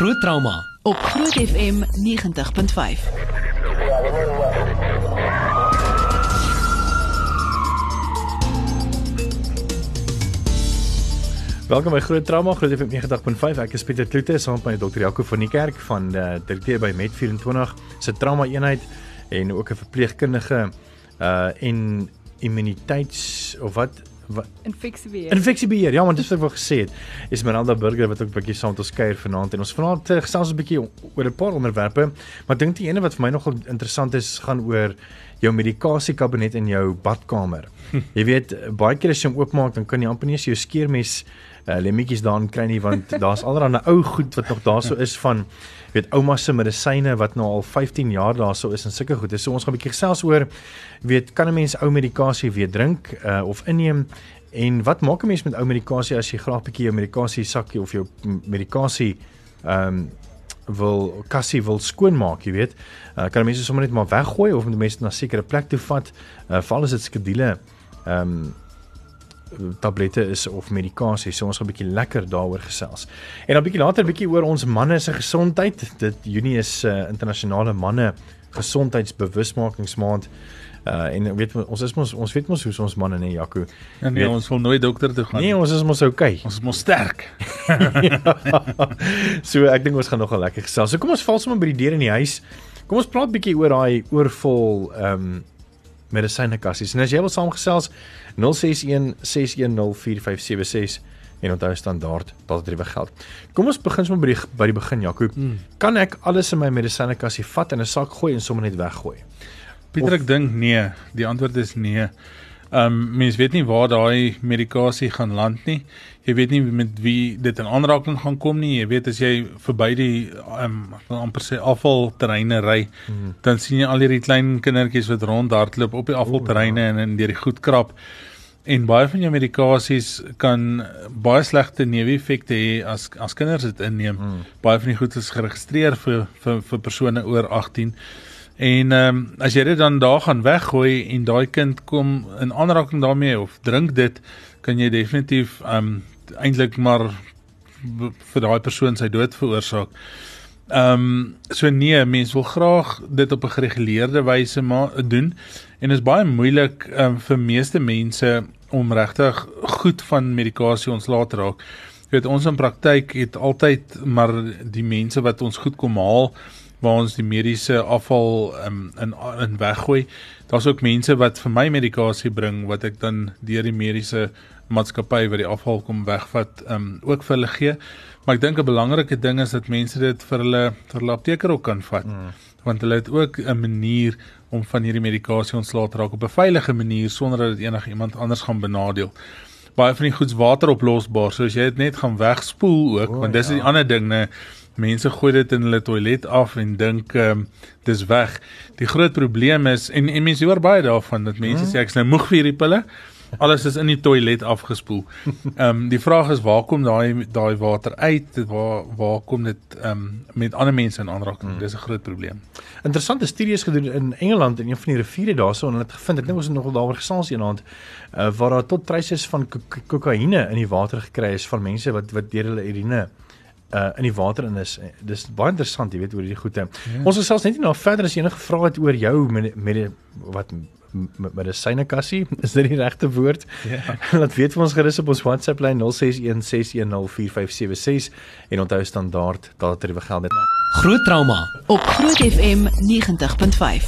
Groot trauma op Groot FM 90.5. Welkom by Groot Trauma Groot FM 90.5. Ek is Pieter Kloete saam met my dokter Jaco van die kerk van uh, direkteur by Med24 se trauma eenheid en ook 'n verpleegkundige uh en immuniteits of wat Infeksiebeheer. infeksiebeheer. Ja, want dis wat ek wou gesê het. Esmeralda Burger wat ook 'n bietjie saam met ons kuier vanaand en ons vanaand uh, gesels 'n bietjie oor 'n paar onderwerpe, maar dink die ene wat vir my nogal interessant is gaan oor jou medikasiekabinet in jou badkamer. Jy weet, baie keer as jy hom oopmaak, dan kan jy amper nie eens jou skeermes lemmetjies daarin kry nie want daar's allerlei ou goed wat nog daarso is van weet ouma se medisyne wat nou al 15 jaar daarso is en sulke goed. So ons gaan 'n bietjie gesels oor weet kan 'n mens ou medikasie weer drink uh, of inneem en wat maak 'n mens met ou medikasie as jy graag 'n bietjie jou medikasie sakkie of jou medikasie ehm um, wil kassie wil skoonmaak, jy weet. Uh, kan mense sommer net maar weggooi of moet mense na 'n sekere plek toe vat? Uh, val as dit skedule ehm um, tablette is of medikasie. So ons gaan 'n bietjie lekker daaroor gesels. En dan bietjie later bietjie oor ons manne se gesondheid. Dit Junie is uh, internasionale manne gesondheidsbewusmakingsmaand. Uh en weet ons is mos ons weet mos hoe ons manne nee Jaco. Ja, nee, Weet- ons wil nooit dokter toe gaan. Nee, ons is mos okay. ons is mos sterk. so ek dink ons gaan nogal lekker gesels. So kom ons val sommer by die deur in die huis. Kom ons praat bietjie oor daai oorvol ehm um, medisynekassies. En as jy wil saamgesels 061 610 4576 en onthou standaard daardie geld. Kom ons begin sommer by die by die begin Jakob. Hmm. Kan ek alles in my medisynekassie vat in 'n sak gooi en sommer net weggooi? Pieter, Of- ek dink nee. Die antwoord is nee. Ehm um, mens weet nie waar daai medikasie gaan land nie. Jy weet nie met wie dit in aanraking gaan kom nie. Jy weet as jy verby die ehm um, amper sê afvalterreine ry, mm. dan sien jy al hierdie klein kindertjies wat rondhardloop op die afvalterreine en in deur die goed krap. En baie van jou medikasies kan baie slegte neeweffekte hê as as kinders dit inneem. Mm. Baie van die goed is geregistreer vir vir vir persone oor 18. En ehm um, as jy dit dan daar gaan weggooi en daai kind kom in aanraking daarmee of drink dit, kan jy definitief ehm um, eintlik maar vir daai persoon sy dood veroorsaak. Ehm um, so nee, mense wil graag dit op 'n gereguleerde wyse maar doen en is baie moeilik um, vir meeste mense om regtig goed van medikasie ontslae te raak. Jy weet ons in praktyk het altyd maar die mense wat ons goed kom haal waar ons die mediese afval um, in in weggooi. Daar's ook mense wat vir my medikasie bring wat ek dan deur die mediese maatskappy wat die afval kom wegvat, um, ook vir hulle gee. Maar ek dink 'n belangrike ding is dat mense dit vir hulle vir hulle apteker ook kan vat. Mm. Want hulle het ook 'n manier om van hierdie medikasie ontslae te raak op 'n veilige manier sonder dat dit enigiemand anders gaan benadeel. Baie van die goeds wateroplosbaar, so as jy dit net gaan wegspoel ook, oh, want dis ja. ja. ander ding, né? Mense gooi dit in hulle toilet af en dink ehm um, dis weg. Die groot probleem is en en mense hoor baie daarvan dat mense sê ek is nou moeg vir hierdie pille. Alles is in die toilet afgespoel. Ehm um, die vraag is waar kom daai daai water uit? Waar waar kom dit ehm um, met ander mense in aanraking? Dis 'n groot probleem. Interessante studies gedoen in Engeland in een van die riviere daarso en hulle het gevind ek dink ons het nogal daaroor gesels eendag uh, waar daar tot traces van ko- ko- kokaine in die water gekry is van mense wat wat deur hulle urine uh in die water in is. Eh, Dis baie interessant, jy weet oor hierdie goede. Ja. Ons gesels net nie nou verder as jy enige vrae het oor jou met met wat m- m- medisynekassie, is dit die regte woord? Ja. Laat weet vir ons gerus op ons WhatsApp lyn 0616104576 en onthou standaard daardie geld dit. Groot trauma op Groot FM 90.5.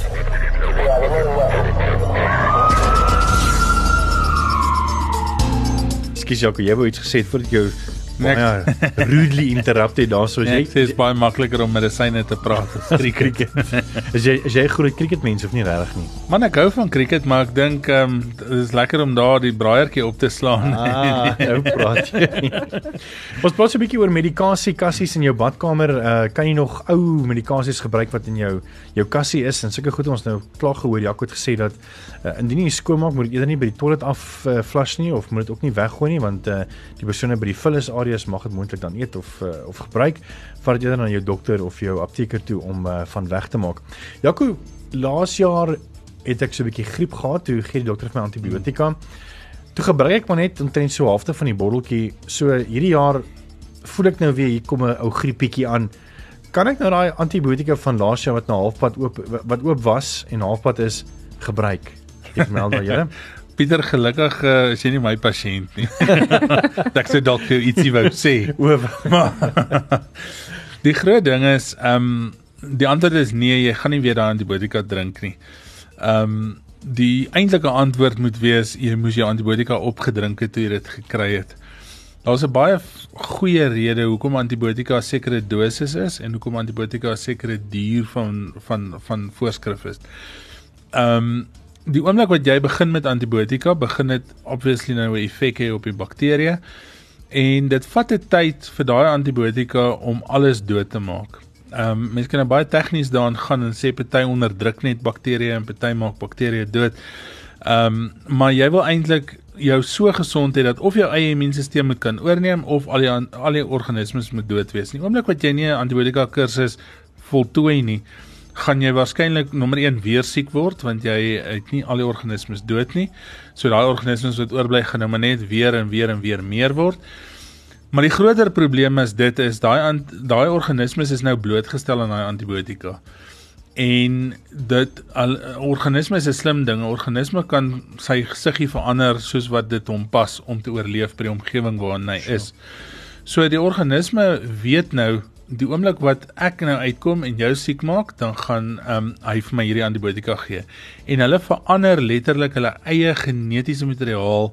Skus Jaco, jy wou iets gesê voordat ek jou Baie rudely interrupt het daarso. Nee, Jy ek sê is baie makliker om medisyne te praat as cricket. is jy is jy groot cricketmens of nie regtig nie? Man, ek hou van cricket, maar ek dink ehm um, dit is lekker om daar die braaiertjie op te slaan. Ah, nou praat jy. Ons praat so 'n bietjie oor medikasie kassies in jou badkamer. Uh kan jy nog ou medikasies gebruik wat in jou jou kassie is en sulke goed ons nou klaar gehoor Jaco het gesê dat uh, indien jy skoonmaak moet dit eerder nie by die toilet af uh, flush nie of moet dit ook nie weggooi nie want uh, die persone by die vullis areas mag dit moontlik dan eet of uh, of gebruik vat dit eerder na jou dokter of jou apteker toe om uh, van weg te maak. Jaco, laas jaar het ek so 'n bietjie griep gehad, toe gee die dokter vir my antibiotika. Toe gebruik ek maar net omtrent so halfte van die botteltjie. So hierdie jaar voel ek nou weer hier kom 'n ou griepietjie aan. Kan ek nou daai antibiotika van laas jaar wat nou halfpad oop wat oop was en halfpad is gebruik? Ek meld maar julle. Pieter gelukkig uh, is jy nie my pasiënt nie. ek sê dalk vir ietsie wou sê. O, Die groot ding is ehm um, die antwoord is nee, jy gaan nie weer daai antibiotika drink nie. Ehm um, die eintlike antwoord moet wees jy moes jou antibiotika opgedrink het toe jy dit gekry het. Daar's 'n baie goeie rede hoekom antibiotika 'n sekere dosis is en hoekom antibiotika 'n sekere duur van van van voorskrif is. Ehm um, die oomblik wat jy begin met antibiotika, begin dit obviously nou 'n effek hê op die bakterieë en dit vat 'n tyd vir daai antibiotika om alles dood te maak. Ehm um, mense kan nou baie tegnies daarin gaan en sê party onderdruk net bakterieë en party maak bakterieë dood. Ehm um, maar jy wil eintlik jou so gesond hê dat of jou eie immuunstelsel moet kan oorneem of al die al die organismes moet dood wees. Nie oomblik wat jy nie 'n antibiotika kursus voltooi nie, gaan jy waarskynlik nommer 1 weer siek word want jy het nie al die organismes dood nie. So daai organismes wat oorbly gaan nou maar net weer en weer en weer meer word. Maar die groter probleem is dit is daai daai organismes is nou blootgestel aan daai antibiotika. En dit al organisme is 'n slim ding. 'n Organisme kan sy gesiggie verander soos wat dit hom pas om te oorleef by die omgewing waarin hy is. So die organisme weet nou die oomblik wat ek nou uitkom en jou siek maak, dan gaan um, hy vir my hierdie antibiotika gee. En hulle verander letterlik hulle eie genetiese materiaal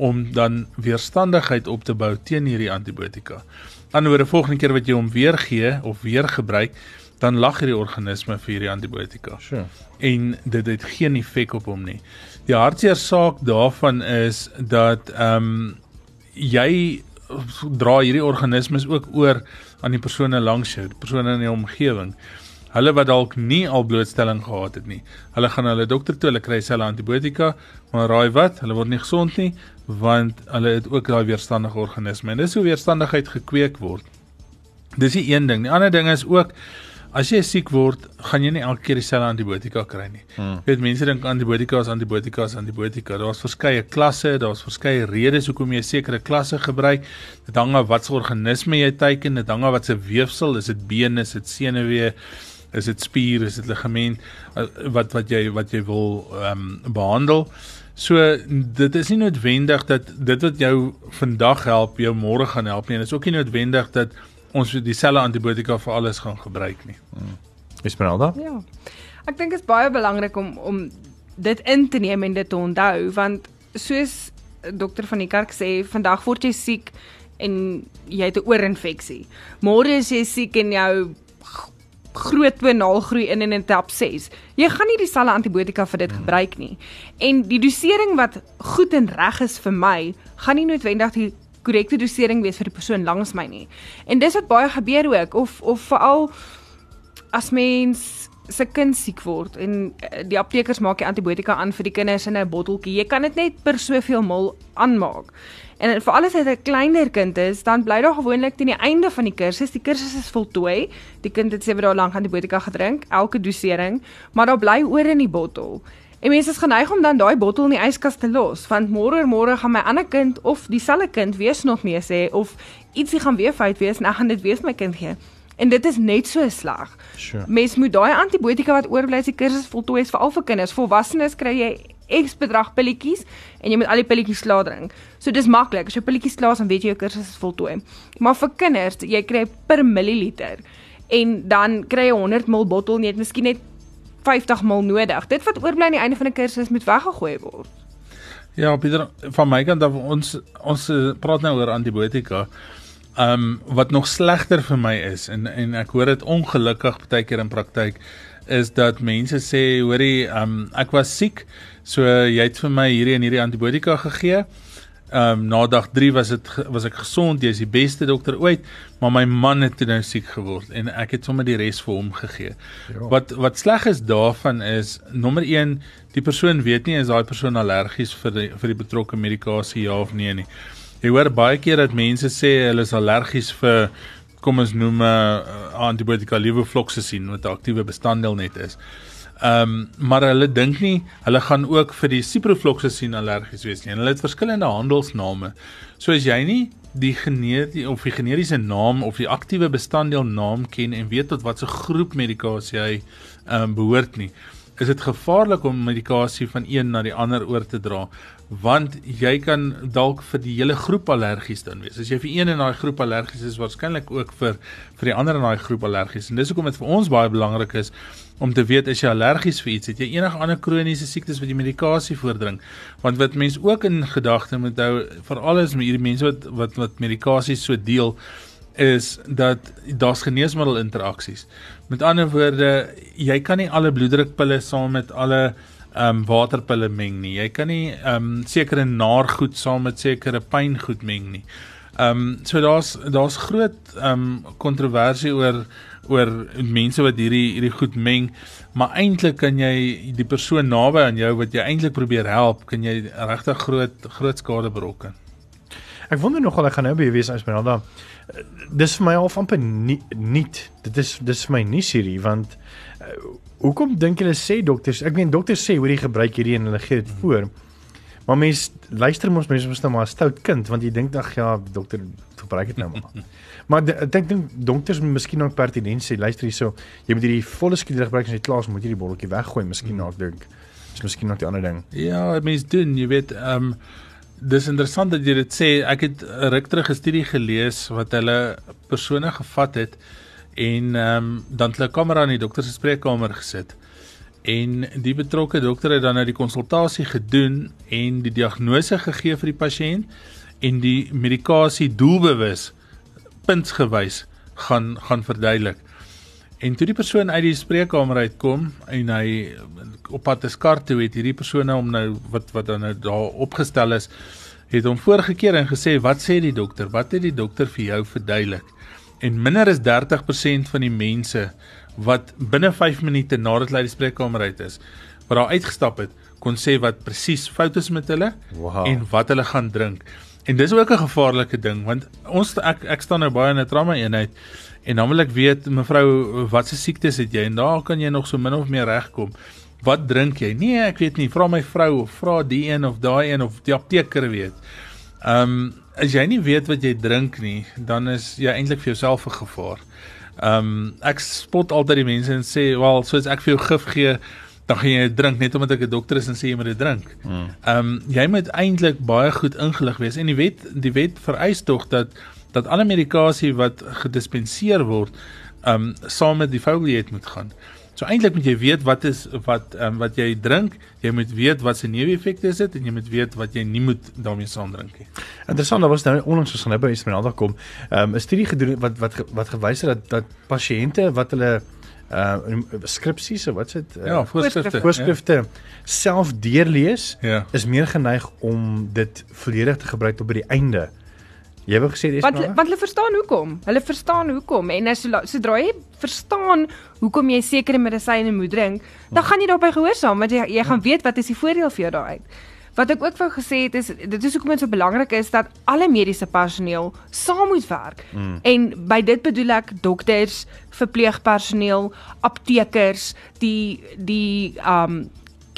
om dan weerstandigheid op te bou teen hierdie antibiotika. Anderswoorde volgende keer wat jy hom weer gee of weer gebruik, dan lag hierdie organisme vir hierdie antibiotika. Sure. En dit het geen effek op hom nie. Die hartseer saak daarvan is dat ehm um, jy dra hierdie organismes ook oor aan die persone langs jou, die persone in die omgewing hulle wat dalk nie al blootstelling gehad het nie. Hulle gaan hulle dokter toe, hulle kry selle antibiotika, maar raai wat? Hulle word nie gesond nie want hulle het ook daai weerstandige organisme. En dis hoe weerstandigheid gekweek word. Dis die een ding. Die ander ding is ook as jy siek word, gaan jy nie elke keer dieselfde antibiotika kry nie. Hmm. Jy weet mense dink antibiotika is antibiotika is antibiotika. Daar's verskeie klasse, daar's verskeie redes hoekom jy sekere klasse gebruik. Dit hang af wat se organisme jy teiken, dit hang af wat se weefsel, is dit been, is dit senuwee, is dit spier, is dit ligament uh, wat wat jy wat jy wil ehm um, behandel. So dit is nie noodwendig dat dit wat jou vandag help jou môre gaan help nie dit is ook nie noodwendig dat ons dieselfde antibiotika vir alles gaan gebruik nie. Hmm. Esmeralda? Ja. Ek dink dit is baie belangrik om om dit in te neem en dit te onthou want soos dokter van die kerk sê, vandag word jy siek en jy het 'n oorinfeksie. Môre is jy siek en jou groot tonaal groei in in etap 6. Jy gaan nie dieselfde antibiotika vir dit gebruik nie. En die dosering wat goed en reg is vir my, gaan nie noodwendig die korrekte dosering wees vir die persoon langs my nie. En dis wat baie gebeur ook of of veral as mens se kind siek word en eh, die aptekers maak die antibiotika aan vir die kinders in 'n botteltjie. Jy kan dit net per soveel mil aanmaak. En vir alles as hy 'n kleiner kind is, dan bly daar gewoonlik teen die einde van die kursus, die kursus is voltooi. Die kind het 7 dae lank antibiotika gedrink, elke dosering, maar daar bly oor in die bottel. En mense is geneig om dan daai bottel in die yskas te los, want môre môre gaan my ander kind of dieselfde kind weer nog mee sê of ietsie gaan weer fout wees en ek gaan dit weer my kind gee. En dit is net so sleg. Sure. Mens moet daai antibiotika wat oorbly as die kursus voltooi is vir al vir kinders. Volwassenes kry jy X bedrag pilletjies en jy moet al die pilletjies klaar drink. So dis maklik. As jy pilletjies klaar is, dan weet jy jou kursus is voltooi. Maar vir kinders, jy kry per milliliter en dan kry jy 100 ml bottel en jy het miskien net 50 ml nodig. Dit wat oorbly aan die einde van 'n kursus moet weggegooi word. Ja, Pieter, van my kant af ons ons eh, praat nou oor antibiotika. Ehm um, wat nog slegter vir my is en en ek hoor dit ongelukkig baie keer in praktyk is dat mense sê hoorie um, ek was siek so jy het vir my hierdie en hierdie antibiotika gegee um, na dag 3 was dit was ek gesond jy is die beste dokter ooit maar my man het nou siek geword en ek het sommer die res vir hom gegee ja. wat wat sleg is daarvan is nommer 1 die persoon weet nie is daai persoon allergies vir die, vir die betrokke medikasie ja of nee nie jy hoor baie keer dat mense sê hulle is allergies vir kom ons noem 'n uh, antibiotika levofloxacin wat 'n aktiewe bestanddeel net is. Ehm um, maar hulle dink nie hulle gaan ook vir die ciprofloxacin allergies wees nie. En hulle het verskillende handelsname. So as jy nie die genetiese of die generiese naam of die aktiewe bestanddeel naam ken en weet tot watter groep medikasie hy ehm um, behoort nie, is dit gevaarlik om medikasie van een na die ander oor te dra want jy kan dalk vir die hele groep allergies dan wees. As jy vir een in daai groep allergies is, waarskynlik ook vir vir die ander in daai groep allergies. En dis hoekom dit vir ons baie belangrik is om te weet as jy allergies vir iets het, jy enige ander kroniese siektes wat jy medikasie voordring. Want wat mense ook in gedagte moet hou, veral is met hierdie mense wat wat wat medikasie so deel is dat daar's geneesmiddelinteraksies. Met ander woorde, jy kan nie alle bloeddrukpille saam met alle ehm um, waterpille meng nie. Jy kan nie ehm um, sekere naargoed saam met sekere pyngoed meng nie. Ehm um, so daar's daar's groot ehm um, kontroversie oor oor mense wat hierdie hierdie goed meng, maar eintlik kan jy die persoon naby aan jou wat jy eintlik probeer help, kan jy regtig groot groot skade berokken. Ek wonder nogal ek gaan nou by jou wees Esmeralda. Dis vir my al van nuut. Dit is dis vir my nuus hierdie want uh, Hoekom dink julle sê dokters? Ek meen dokters sê hoor jy gebruik hierdie en hulle gee dit voor. Maar mense luister mos mense mos nou maar stout kind want jy dink ag ja dokter gebruik dit nou maar. maar ek dink dokters moet miskien ook pertinent sê luister hierso jy moet hierdie volle skielik gebruik as jy klaar is moet jy die bolletjie weggooi miskien nou ek dink. Dis miskien nog 'n ander ding. Ja, mense doen, jy weet, ehm um, dis interessant dat jy dit sê. Ek het ruk terug 'n studie gelees wat hulle persone gevat het en ehm um, dan hulle 'n kamera in die dokter se spreekkamer gesit. En die betrokke dokter het dan nou die konsultasie gedoen en die diagnose gegee vir die pasiënt en die medikasie doelbewus puntsgewys gaan gaan verduidelik. En toe die persoon uit die spreekkamer uitkom en hy op pad te skart toe het hierdie persone om nou wat wat dan nou daar opgestel is, het hom voorgekeer en gesê wat sê die dokter? Wat het die dokter vir jou verduidelik? en minder as 30% van die mense wat binne 5 minute nadat hulle uit die spreekkamer uit is, wat daar uitgestap het, kon sê wat presies fout is met hulle wow. en wat hulle gaan drink. En dis ook 'n gevaarlike ding want ons ek ek staan nou baie in 'n trauma eenheid en dan wil ek weet mevrou wat se siektes het jy en daar kan jy nog so min of meer regkom. Wat drink jy? Nee, ek weet nie. Vra my vrou of vra die een of daai een of die apteker weet. Ehm um, as jy nie weet wat jy drink nie, dan is jy eintlik vir jouself 'n gevaar. Ehm um, ek spot altyd die mense en sê, "Wel, soos ek vir jou gif gee, dan gaan jy drink net omdat ek 'n dokter is en sê jy moet dit drink." Hmm. Ehm um, jy moet eintlik baie goed ingelig wees en die wet die wet vereis tog dat dat alle medikasie wat gedispenseer word, ehm um, saam met die foliate moet gaan. So eintlik moet jy weet wat is wat ehm um, wat jy drink, jy moet weet wat se neeweffekte is dit en jy moet weet wat jy nie moet daarmee saam drink nie. Interessant, daar was nou onlangs ons gaan nou by Esmeralda kom. Ehm um, 'n studie gedoen wat wat wat gewys het dat dat pasiënte wat hulle uh skripsies of wat's dit uh, ja voorskrifte voorskrifte ja. self deurlees ja. is meer geneig om dit volledig te gebruik tot by die einde Jy het gesê dis wat wat hulle verstaan hoekom. Hulle verstaan hoekom en as sodra jy verstaan hoekom jy sekere medisyne moet drink, dan gaan jy daarby gehoorsaam want jy jy gaan weet wat is die voordeel vir jou daaruit. Wat ek ook wou gesê het is dit is hoekom dit so belangrik is dat alle mediese personeel saam moet werk. Mm. En by dit bedoel ek dokters, verpleegpersoneel, aptekers, die die um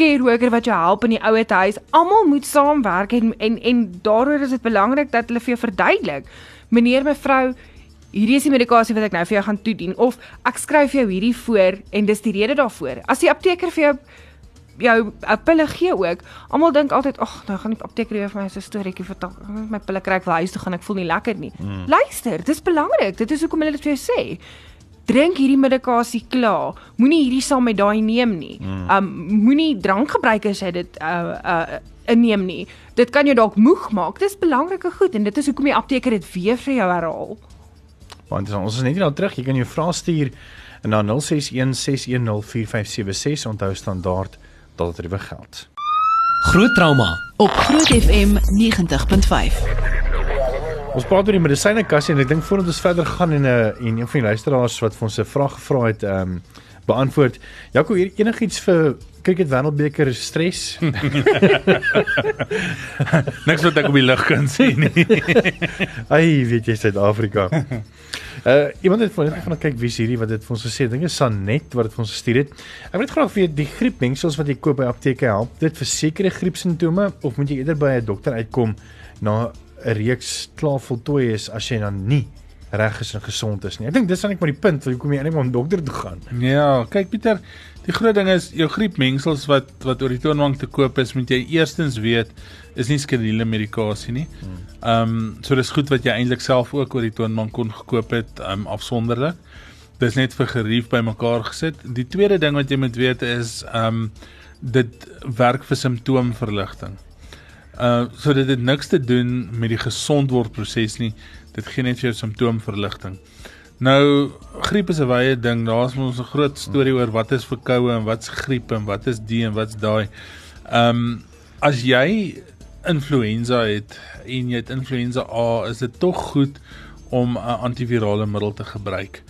care worker wat jou help in die ouer huis, almal moet saamwerk en en en daaroor is dit belangrik dat hulle vir jou verduidelik. Meneer, mevrou, hierdie is die medikasie wat ek nou vir jou gaan toedien of ek skryf jou hierdie voor en dis die rede daarvoor. As die apteker vir jou jou 'n pille gee ook. Almal dink altyd, "Ag, nou gaan die apteker weer vir my so 'n storieetjie vertel. My pille kry ek wel huis toe gaan, ek voel nie lekker nie." Mm. Luister, dis belangrik. Dit is hoekom hulle dit vir jou sê drink hierdie medikasie klaar. Moenie hierdie saam met daai neem nie. Hmm. Um moenie drank gebruik as jy dit uh uh inneem nie. Dit kan jou dalk moeg maak. Dis belangrike goed en dit is hoekom die apteker dit weer vir jou herhaal. Want ons is net nie nou terug. Jy kan jou vrae stuur na 0616104576 onthou standaard dat dit reg geld. Groot trauma op Groot FM 90.5. Ons praat oor die medisyne kassie en ek dink voordat ons verder gaan en 'n uh, en een van die luisteraars wat vir ons 'n vraag gevra het, ehm um, beantwoord. Jaco, hier enigiets vir cricket wêreldbeker stres? Niks wat ek op die lig kan sien nie. Ai, weet jy Suid-Afrika. Uh iemand het vir net gaan kyk wie's hierdie wat dit vir ons gesê het. Dink is Sanet wat dit vir ons gestuur het. Ek wil net graag weet die griepmengsels wat jy koop by apteke help dit vir sekere griepsimptome of moet jy eerder by 'n dokter uitkom na 'n reeks klaar voltooi is as jy dan nie reg is en gesond is nie. Ek dink dis dan net maar die punt waar jy eintlik om dokter toe gaan. Ja, kyk Pieter, die groot ding is jou griepmengsels wat wat oor die toonbank te koop is, moet jy eerstens weet is nie skedule medikasie nie. Ehm um, so dis goed wat jy eintlik self ook oor die toonbank kon gekoop het um, afsonderlik. Dis net vir gerief bymekaar gesit. Die tweede ding wat jy moet weet is ehm um, dit werk vir simptoomverligting. Uh so dit het niks te doen met die gesondword proses nie. Dit gee net vir jou simptoomverligting. Nou griep is 'n wye ding. Daar's mos 'n groot storie oor wat is verkoue en wat's griep en wat is die en wat's daai. Ehm um, as jy influenza het en jy het influenza A, is dit tog goed om 'n antivirale middel te gebruik.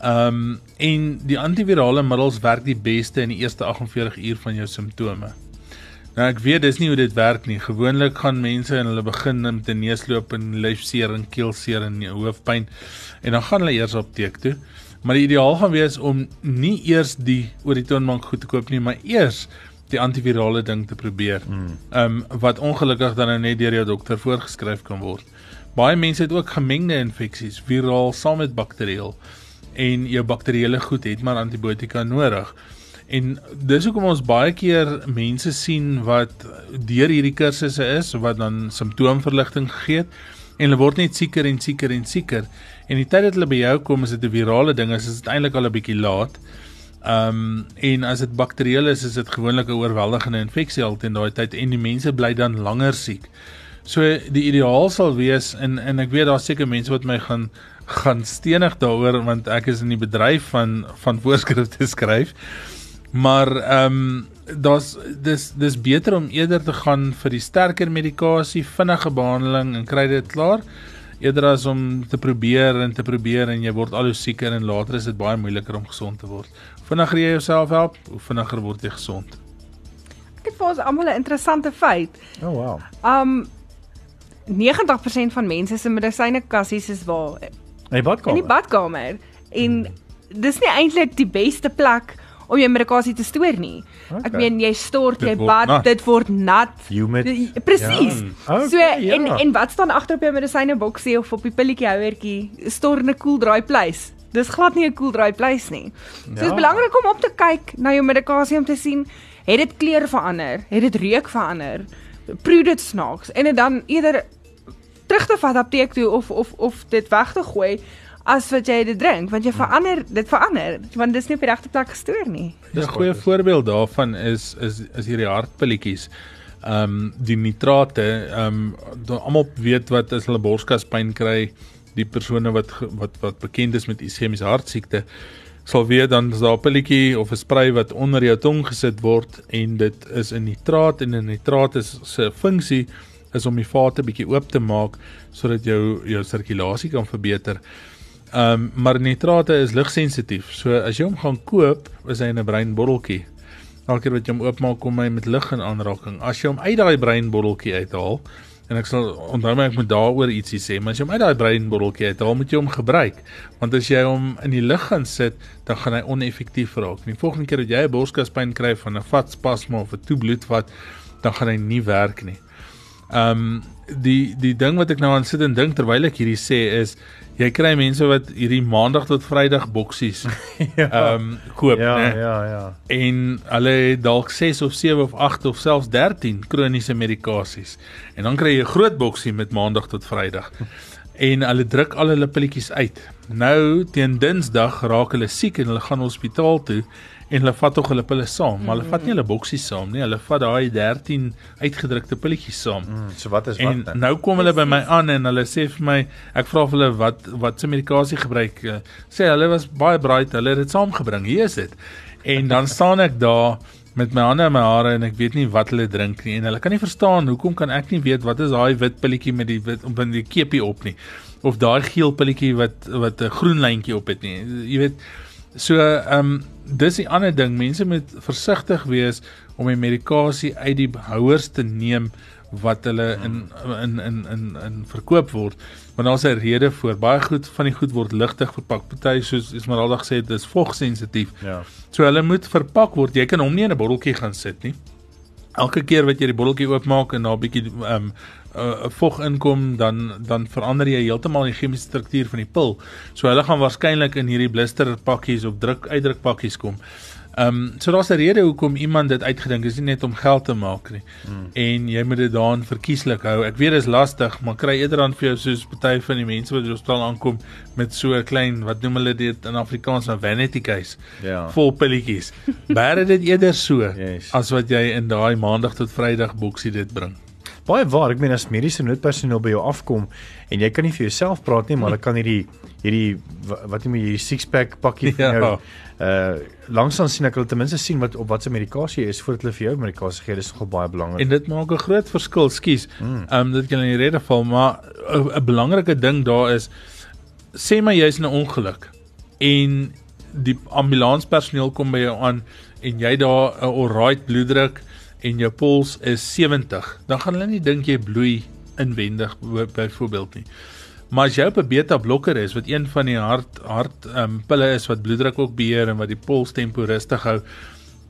Ehm um, en die antivirale middels werk die beste in die eerste 48 uur van jou simptome. Nou ek weet dis nie hoe dit werk nie. Gewoonlik gaan mense en hulle begin met 'n neusloop en lyfseer en keelseer en hoofpyn en dan gaan hulle eers apteek toe. Maar die ideaal gaan wees om nie eers die oor die toonbank goed te koop nie, maar eers die antivirale ding te probeer. Ehm um, wat ongelukkig dan nou net deur jou dokter voorgeskryf kan word. Baie mense het ook gemengde infeksies, viraal saam met bakterieël en jou bakterieële goed het maar antibiotika nodig. En dis hoekom ons baie keer mense sien wat deur hierdie kursusse is wat dan simptoomverligting gegee het en hulle word net sieker en sieker en sieker. En die tyd dat hulle by jou kom is dit 'n virale ding, is dit eintlik al 'n bietjie laat. Ehm um, en as dit bakterieël is, is dit gewoonlik 'n oorweldigende infeksie al teen daai tyd en die mense bly dan langer siek. So die ideaal sal wees en en ek weet daar's seker mense wat my gaan gaan stenig daaroor want ek is in die bedryf van van voorskrifte skryf. Maar ehm um, daar's dis dis beter om eerder te gaan vir die sterker medikasie, vinnige behandeling en kry dit klaar eerder as om te probeer en te probeer en jy word al hoe sieker en later is dit baie moeiliker om gesond te word. Vinniger jy jouself help, hoe vinniger word jy gesond. Ek het vir ons almal 'n interessante feit. Oh wow. Um 90% van mense se medisynekassies is waar In die badkamer. in die badkamer en dis nie eintlik die beste plek om jou medikasie te stoor nie. Ek Okay. meen jy stort, Dit jy bad, nat. dit word nat. Humid. Presies. Ja. Okay, so en ja. en wat staan agter op jou medisyneboksie of op die pilletjie houertjie? Store 'n cool dry place. Dis glad nie 'n cool dry place nie. So dit Ja. is belangrik om op te kyk na jou medikasie om te sien het dit kleur verander, het dit reuk verander, proe dit snaaks en dit dan eerder terug te vat apteek toe of of of dit weg te gooi as wat jy dit drink want jy verander dit verander want dis nie op die regte plek gestoor nie. 'n Goeie voorbeeld daarvan is is is hierdie hartpilletjies. Ehm um, die nitrate, ehm um, almal weet wat as hulle borskaspyn kry, die persone wat wat wat bekend is met ischemiese hartsiekte sal weet dan is daar 'n pilletjie of 'n spray wat onder jou tong gesit word en dit is 'n nitraat en 'n nitraat is se funksie is om die vate bietjie oop te maak sodat jou jou sirkulasie kan verbeter. Ehm um, maar nitrate is ligsensitief. So as jy hom gaan koop, is hy in 'n breinbotteltjie. Elke keer wat jy hom oopmaak, kom hy met lig in aanraking. As jy hom uit daai breinbotteltjie uithaal, en ek sal onthou my ek moet daaroor ietsie sê, maar as jy hom uit daai breinbotteltjie uithaal, moet jy hom gebruik. Want as jy hom in die lug gaan sit, dan gaan hy oneffektief raak. Die volgende keer dat jy 'n borskaspyn kry van 'n vatspasma of 'n toebloedvat, dan gaan hy nie werk nie. Ehm um, die die ding wat ek nou aan sit en dink terwyl ek hierdie sê is jy kry mense wat hierdie maandag tot vrydag boksies ehm um, koop Ja, nê ja, ja. en hulle het dalk 6 of 7 of 8 of selfs 13 kroniese medikasies. En dan kry jy 'n groot boksie met maandag tot vrydag en hulle druk al hulle pilletjies uit. Nou teen dinsdag raak hulle siek en hulle gaan hospitaal toe en hulle vat tog hulle pille saam maar hulle vat nie hulle boksies saam nie hulle vat daai 13 uitgedrukte pilletjies saam Mm, so wat is wat En dan? nou kom hulle by my aan en hulle sê vir my, ek vra vir hulle wat wat se medikasie gebruik. eh, Sê hulle was baie bright, hulle het dit saamgebring. Hier is dit. En dan staan ek daar met my hande in my hare en ek weet nie wat hulle drink nie en hulle kan nie verstaan hoekom kan ek nie weet wat is daai wit pilletjie met die wit op in die kepie op nie of daai geel pilletjie wat wat 'n groen lyntjie op het nie. Jy weet so ehm um, dis die ander ding mense moet versigtig wees om die medikasie uit die houers te neem wat hulle in in in in in verkoop word. Want daar's 'n rede vir baie goed van die goed word ligtig verpak. Party soos Esmeralda gesê het, dis vogsensitief. Ja. So hulle moet verpak word. Jy kan hom nie in 'n botteltjie gaan sit nie. Elke keer wat jy die botteltjie oopmaak en daar 'n bietjie ehm um, uh, vog inkom dan dan verander jy heeltemal die chemiese struktuur van die pil. So hulle gaan waarskynlik in hierdie blister pakkies of druk uitdruk pakkies kom. Ehm um, so daar's 'n rede hoekom iemand dit uitgedink het, dis nie net om geld te maak nie. Hmm. En jy moet dit daan verkieslik hou. Ek weet dit is lastig, maar kry eerder dan vir jou soos party van die mense wat die hospitaal aankom met so 'n klein wat noem hulle dit in Afrikaans 'n vanity case. Ja. Vol pilletjies. Bære dit eerder so Yes. as wat jy in daai maandag tot Vrydag boksie dit bring. Baie waar, ek meen as mediese noodpersoneel by jou afkom en jy kan nie vir jouself praat nie, maar hulle kan hierdie hierdie wa- wat noem jy hierdie six pack pakkie van Ja. Uh langsaan sien ek hulle ten minste sien wat op watter medikasie jy is voordat hulle vir jou medikasie gee. Dis nogal baie belangrik. En dit maak 'n groot verskil, skus. Ehm um, dit kan in die rede val, maar 'n 'n belangrike ding daar is sê maar jy's in 'n ongeluk en die ambulanspersoneel kom by jou aan en jy daar 'n alright bloeddruk en jou puls is 70, dan gaan hulle nie dink jy bloei inwendig by- byvoorbeeld nie. Maar as jy op 'n beta blokker is wat een van die hart hart um, pille is wat bloeddruk ook beheer en wat die polstempo rustig hou,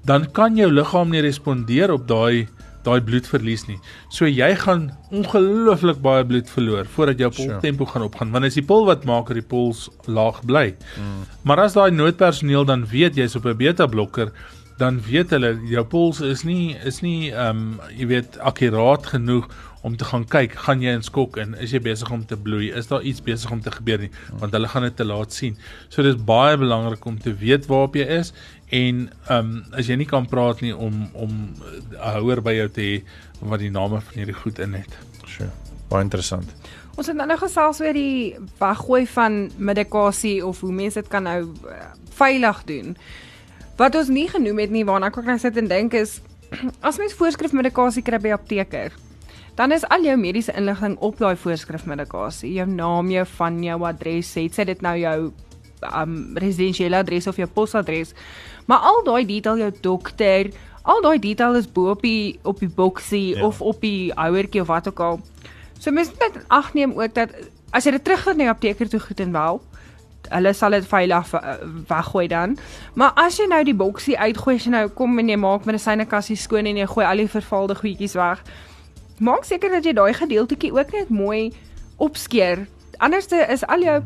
dan kan jou liggaam nie respondeer op daai daai bloedverlies nie. So jy gaan ongelooflik baie bloed verloor voordat jou Sure. polstempo gaan opgaan. Want dis die pil wat maak dat die pols laag bly. Mm. Maar as daai noodpersoneel dan weet jy's op 'n beta blokker, dan weet hulle jou pols is nie is nie ehm um, jy weet akkuraat genoeg om te gaan kyk, gaan jy in skok in, is jy besig om te bloei, is daar iets besig om te gebeur nie, want hulle gaan dit te laat sien. So dis baie belangrik om te weet waarop jy is en ehm um, as jy nie kan praat nie om om 'n houer by jou te hê wat die name van hierdie goed in het. Sure. Baie interessant. Ons het nou nog gesels oor die weggooi van medikasie of hoe mense dit kan nou uh, veilig doen. Wat ons nie genoem het nie waarna ek ook nou sit en dink is as mens voorskrifmedikasie kry by apteker, dan is al jou mediese inligting op daai voorskrifmedikasie. Jou naam, jou van jou adres, sy dit nou jou um residensiële adres of jou posadres. Maar al daai detail jou dokter, al daai detail is bo op die op die boksie Ja. of op die houertjie of wat ook al. So mens moet net in ag neem ook dat as jy dit terugvat na die apteker toe goed en wel, hulle sal dit veilig ve- weggooi dan. Maar as jy nou die boksie uitgooi, as jy nou kom en jy maak medisynekassie skoon en jy gooi al die vervalde goedjies weg, maak seker dat jy daai gedeeltjie ook net mooi opskeer. Anderste is al jou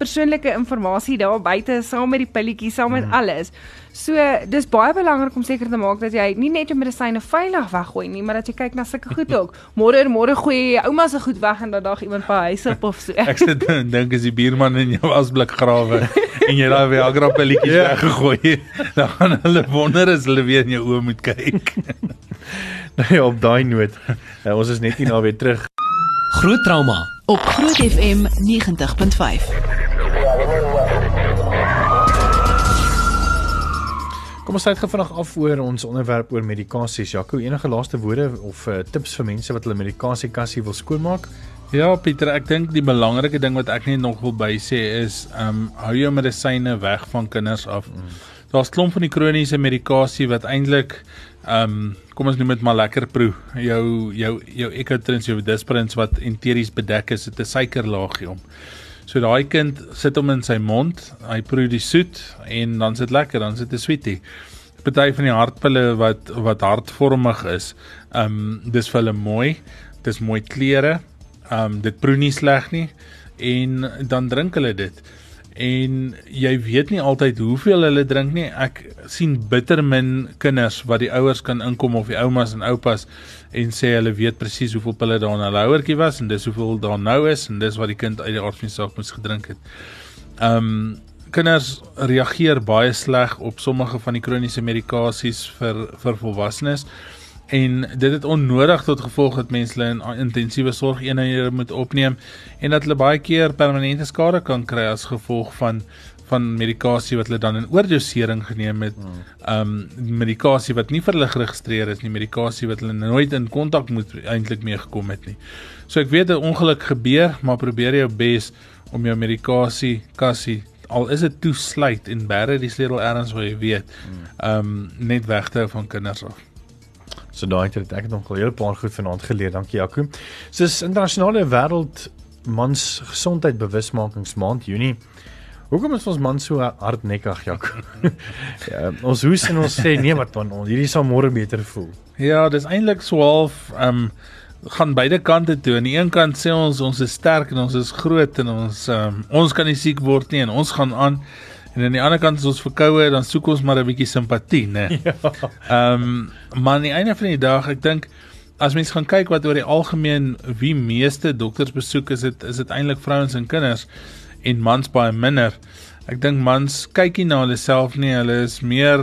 persoonlike inligting daar buite saam met die pilletjies, saam met alles. So dis baie belangrik om seker te maak dat jy nie net jou medisyne veilig weggooi nie, maar dat jy kyk na sulke goed ook. Môre môre gooi jy jou ouma se goed weg en dat dag iemand by huis op of so. Ek sit en dink as die buurman in jou asblik grawe en jy daai Viagra pilletjies Ja. weggegooi, dan gaan hulle wonder as hulle weer in jou oë moet kyk. Ja, op daai noot. Uh, ons is net nie nou weer terug. Groot trauma op Groot FM 90.5. Kom ons sluit gou vinnig af oor ons onderwerp oor medikasies. Jaco, enige laaste woorde of uh, tips vir mense wat hulle medikasiekassie wil skoonmaak? Ja, Pieter, ek dink die belangrike ding wat ek net nog wil bysê is, ehm um, hou jou medisyne weg van kinders af. Mm. Daar's klomp van die kroniese medikasie wat eintlik ehm um, kom ons noem dit maar lekker proe. Jou jou jou Ecotrins, jou Disprins wat enteries bedek is, het 'n suikerlaagie om. So daai kind sit hom in sy mond, hy proe die soet en dan sit lekker, dan sit 'n sweetie. Party van die hartpille wat wat hartvormig is, ehm um, dis vir hulle mooi. Dis mooi kleure. Ehm um, dit proe nie sleg nie en dan drink hulle dit. En jy weet nie altyd hoeveel hulle drink nie. Ek sien bitter min kinders wat die ouers kan inkom of die oumas en oupas en sê hulle weet presies hoeveel pille daar in hulle houertjie was en dis hoeveel daar nou is en dis wat die kind uit die aard van die saak moes gedrink het. Ehm um, kinders reageer baie sleg op sommige van die kroniese medikasies vir vir volwassenes en dit het onnodig tot gevolg dat mense hulle in intensiewe sorgeenhede moet opneem en dat hulle baie keer permanente skade kan kry as gevolg van van medikasie wat hulle dan in oordosering geneem het. Ehm um, medikasie wat nie vir hulle geregistreer is nie, medikasie wat hulle nooit in kontak moet eintlik mee gekom het nie. So ek weet 'n ongeluk gebeur, maar probeer jou bes om jou medikasie kassie al is dit toesluit en bære die sleutel ergens waar jy weet, ehm um, net weg te hou van kinders af. So daai het ek het nog 'n hele paar goed vanaand geleer. Dankie Jaco. Dis internasionale wêreld mans gesondheid bewusmakingsmaand Junie. Hoekom is ons man so hardnekkig, Jaco? ja, ons hoes en ons sê nee wat man, hierdie sal môre beter voel. Ja, dis eintlik so half ehm um, gaan beide kante toe. Aan die een kant sê ons ons is sterk en ons is groot en ons um, ons kan nie siek word nie en ons gaan aan. En aan die ander kant as ons verkoue, dan soek ons maar 'n bietjie simpatie, né? Ja. Ehm um, maar aan die einde van die dag, ek dink as mens gaan kyk wat oor die algemeen wie meeste dokters besoek, is dit is dit eintlik vrouens en kinders en mans baie minder. Ek dink mans kyk nie na hulle self nie, hulle is meer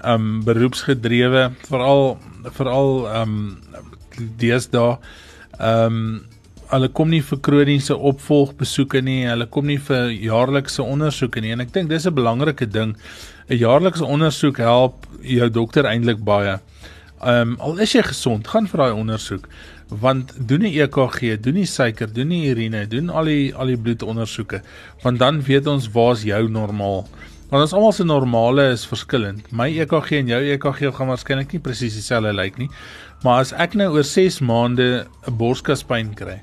ehm um, beroepsgedrewe, veral veral ehm um, deesdae. Ehm um, hulle kom nie vir kroniese opvolgbesoeke nie, hulle kom nie vir jaarlikse ondersoeke nie en ek dink dis 'n belangrike ding. 'n Jaarlikse ondersoek help jou dokter eintlik baie. Ehm um, al is jy gesond, gaan vir daai ondersoek want doen 'n EKG, doen die suiker, doen die urine, doen al die al die bloedondersoeke want dan weet ons waar's jou normaal. Want ons almal se normale is verskillend. My EKG en jou EKG gaan waarskynlik nie presies dieselfde lyk nie. Maar as ek nou oor 6 maande 'n borskaspyn kry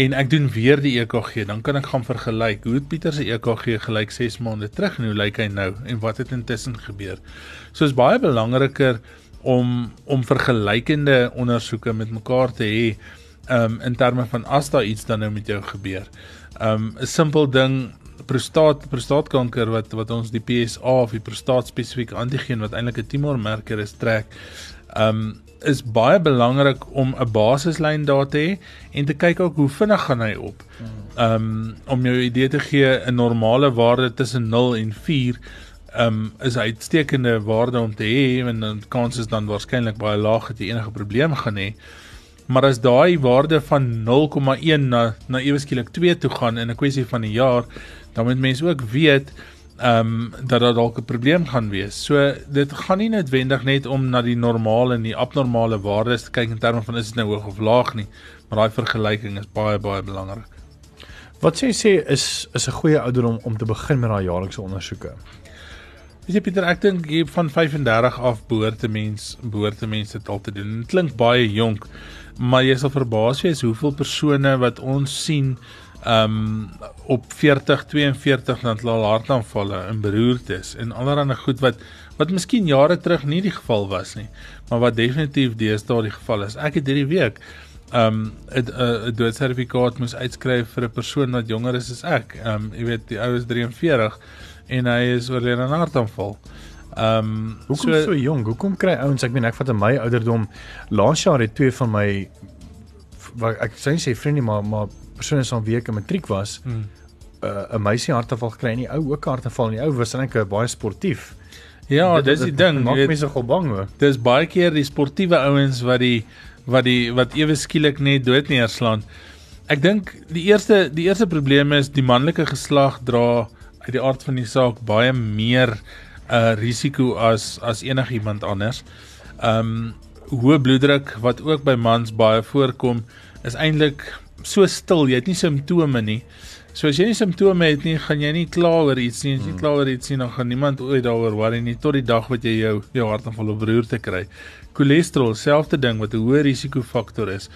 en ek doen weer die EKG, dan kan ek gaan vergelyk hoe het Pieter se EKG gelyk 6 maande terug en hoe lyk hy nou en wat het intussen gebeur. So is baie belangriker om om vergelykende ondersoeke met mekaar te hê um in terme van as daar iets dan nou met jou gebeur. Um 'n simpel ding prostaat prostaatkanker wat wat ons die PSA of die prostaat spesifieke antigeen wat eintlik 'n tumormarker is trek. Um is baie belangrik om 'n basislyn daar te hê en te kyk ook hoe vinnig gaan hy op. Ehm um, om jou idee te gee 'n normale waarde tussen 0 en 4 ehm um, is 'n uitstekende waarde om te hê en dan kans is dan waarskynlik baie laag dat jy enige probleem gaan hê. Maar as daai waarde van 0,1 na na eweskielik 2 toe gaan in 'n kwessie van 'n jaar, dan moet mense ook weet ehm um, dat daar dalk 'n probleem gaan wees. So dit gaan nie noodwendig net om na die normale en die abnormale waardes te kyk in terme van is dit nou hoog of laag nie, maar daai vergelyking is baie baie belangrik. Wat sê jy sê is is 'n goeie ouderdom om te begin met daai jaarlikse ondersoeke? Weet jy Pieter, ek dink jy van 35 af behoort 'n mens behoort 'n mens dit al te doen. Dit klink baie jonk, maar jy sal verbaas wees hoeveel persone wat ons sien um op 40 42 dan laat hartaanvalle en beroertes en allerlei goed wat wat miskien jare terug nie die geval was nie maar wat definitief deesdae die geval is. Ek het hierdie week um 'n 'n doodsertifikaat moes uitskryf vir 'n persoon wat jonger is as ek. Um jy weet die ou is 43 en hy is oorlede aan hartaanval. Um hoekom so, so jong? Hoekom kry ouens, ek meen ek vat in my ouderdom laas jaar het twee van my wat ek sê sê vriende maar maar persone so 'n week in matriek was, hmm. uh, 'n meisie hartaanval gekry en die ou ook hartaanval en die ou was eintlik baie sportief. Ja, dit, dis die ding, maak mense gou bang hoor. Dis baie keer die sportiewe ouens wat die wat die wat ewe skielik net dood neerslaan. Ek dink die eerste die eerste probleem is die manlike geslag dra uit die aard van die saak baie meer 'n uh, risiko as as enigiemand anders. Um hoë bloeddruk wat ook by mans baie voorkom is eintlik so stil, jy het nie simptome nie. So as jy nie simptome het nie, gaan jy nie kla oor iets nie. As jy hmm. kla oor iets nie, dan gaan niemand ooit daaroor worry nie tot die dag wat jy jou jou hartaanval of beroerte kry. Cholesterol, selfde ding wat 'n hoë risikofaktor is.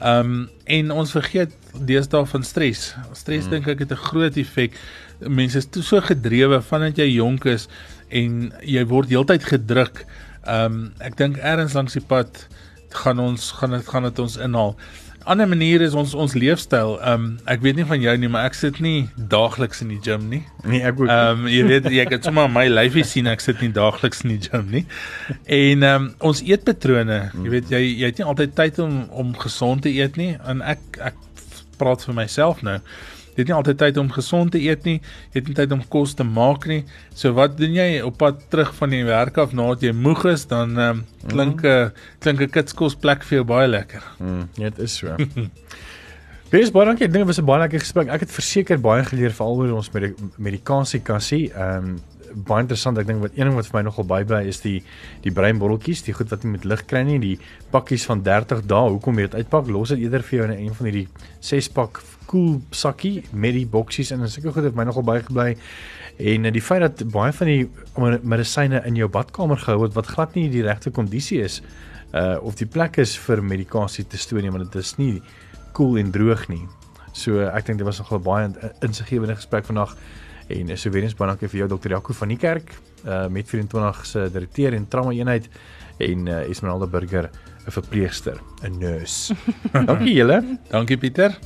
Um en ons vergeet deesdae van stres. Stres hmm. dink ek het 'n groot effek. Mense is so gedrewe vandat jy jonk is en jy word heeltyd gedruk. Um ek dink eers langs die pad gaan ons gaan dit gaan dit ons inhaal ander manier is ons ons leefstyl. Ehm um, ek weet nie van jou nie, maar ek sit nie daagliks in die gym nie. Nee, ek ook. Ehm um, jy weet jy kan sommer my lyfie sien ek sit nie daagliks in die gym nie. En ehm um, ons eetpatrone, jy weet jy jy het nie altyd tyd om om gesond te eet nie en ek ek praat vir myself nou. Jy het nie altyd tyd om gesond te eet nie. Jy het nie tyd om kos te maak nie. So wat doen jy op pad terug van die werk af nadat jy moeg is, dan um, klink 'n mm. uh, klink 'n kitskos plek vir jou baie lekker. Mm, dit is so. Baie baie dankie. Ek dink dit was 'n baie lekker gesprek. Ek het verseker baie geleer veral oor ons medikasie kassie. Ehm um, baie interessant. Ek dink wat een ding wat vir my nogal bybly is die die breinbotteltjies, die goed wat jy met lig kry nie, die pakkies van 30 dae. Hoekom jy dit uitpak? Los dit eerder vir jou in een van hierdie 6 pak koel sakkie met die boksies en sulke goed het my nogal baie gebly. En die feit dat baie van die medisyne in jou badkamer gehou word wat glad nie die regte kondisie is uh of die plek is vir medikasie te stoor nie, want dit is nie koel cool en droog nie. So ek dink dit was nogal baie insiggewende gesprek vandag en so weer eens baie dankie vir jou Dr. Jaco van die kerk uh met 24 se direkteur en trauma eenheid en uh, Esmeralda Burger 'n verpleegster, 'n nurse. dankie julle. Dankie Pieter.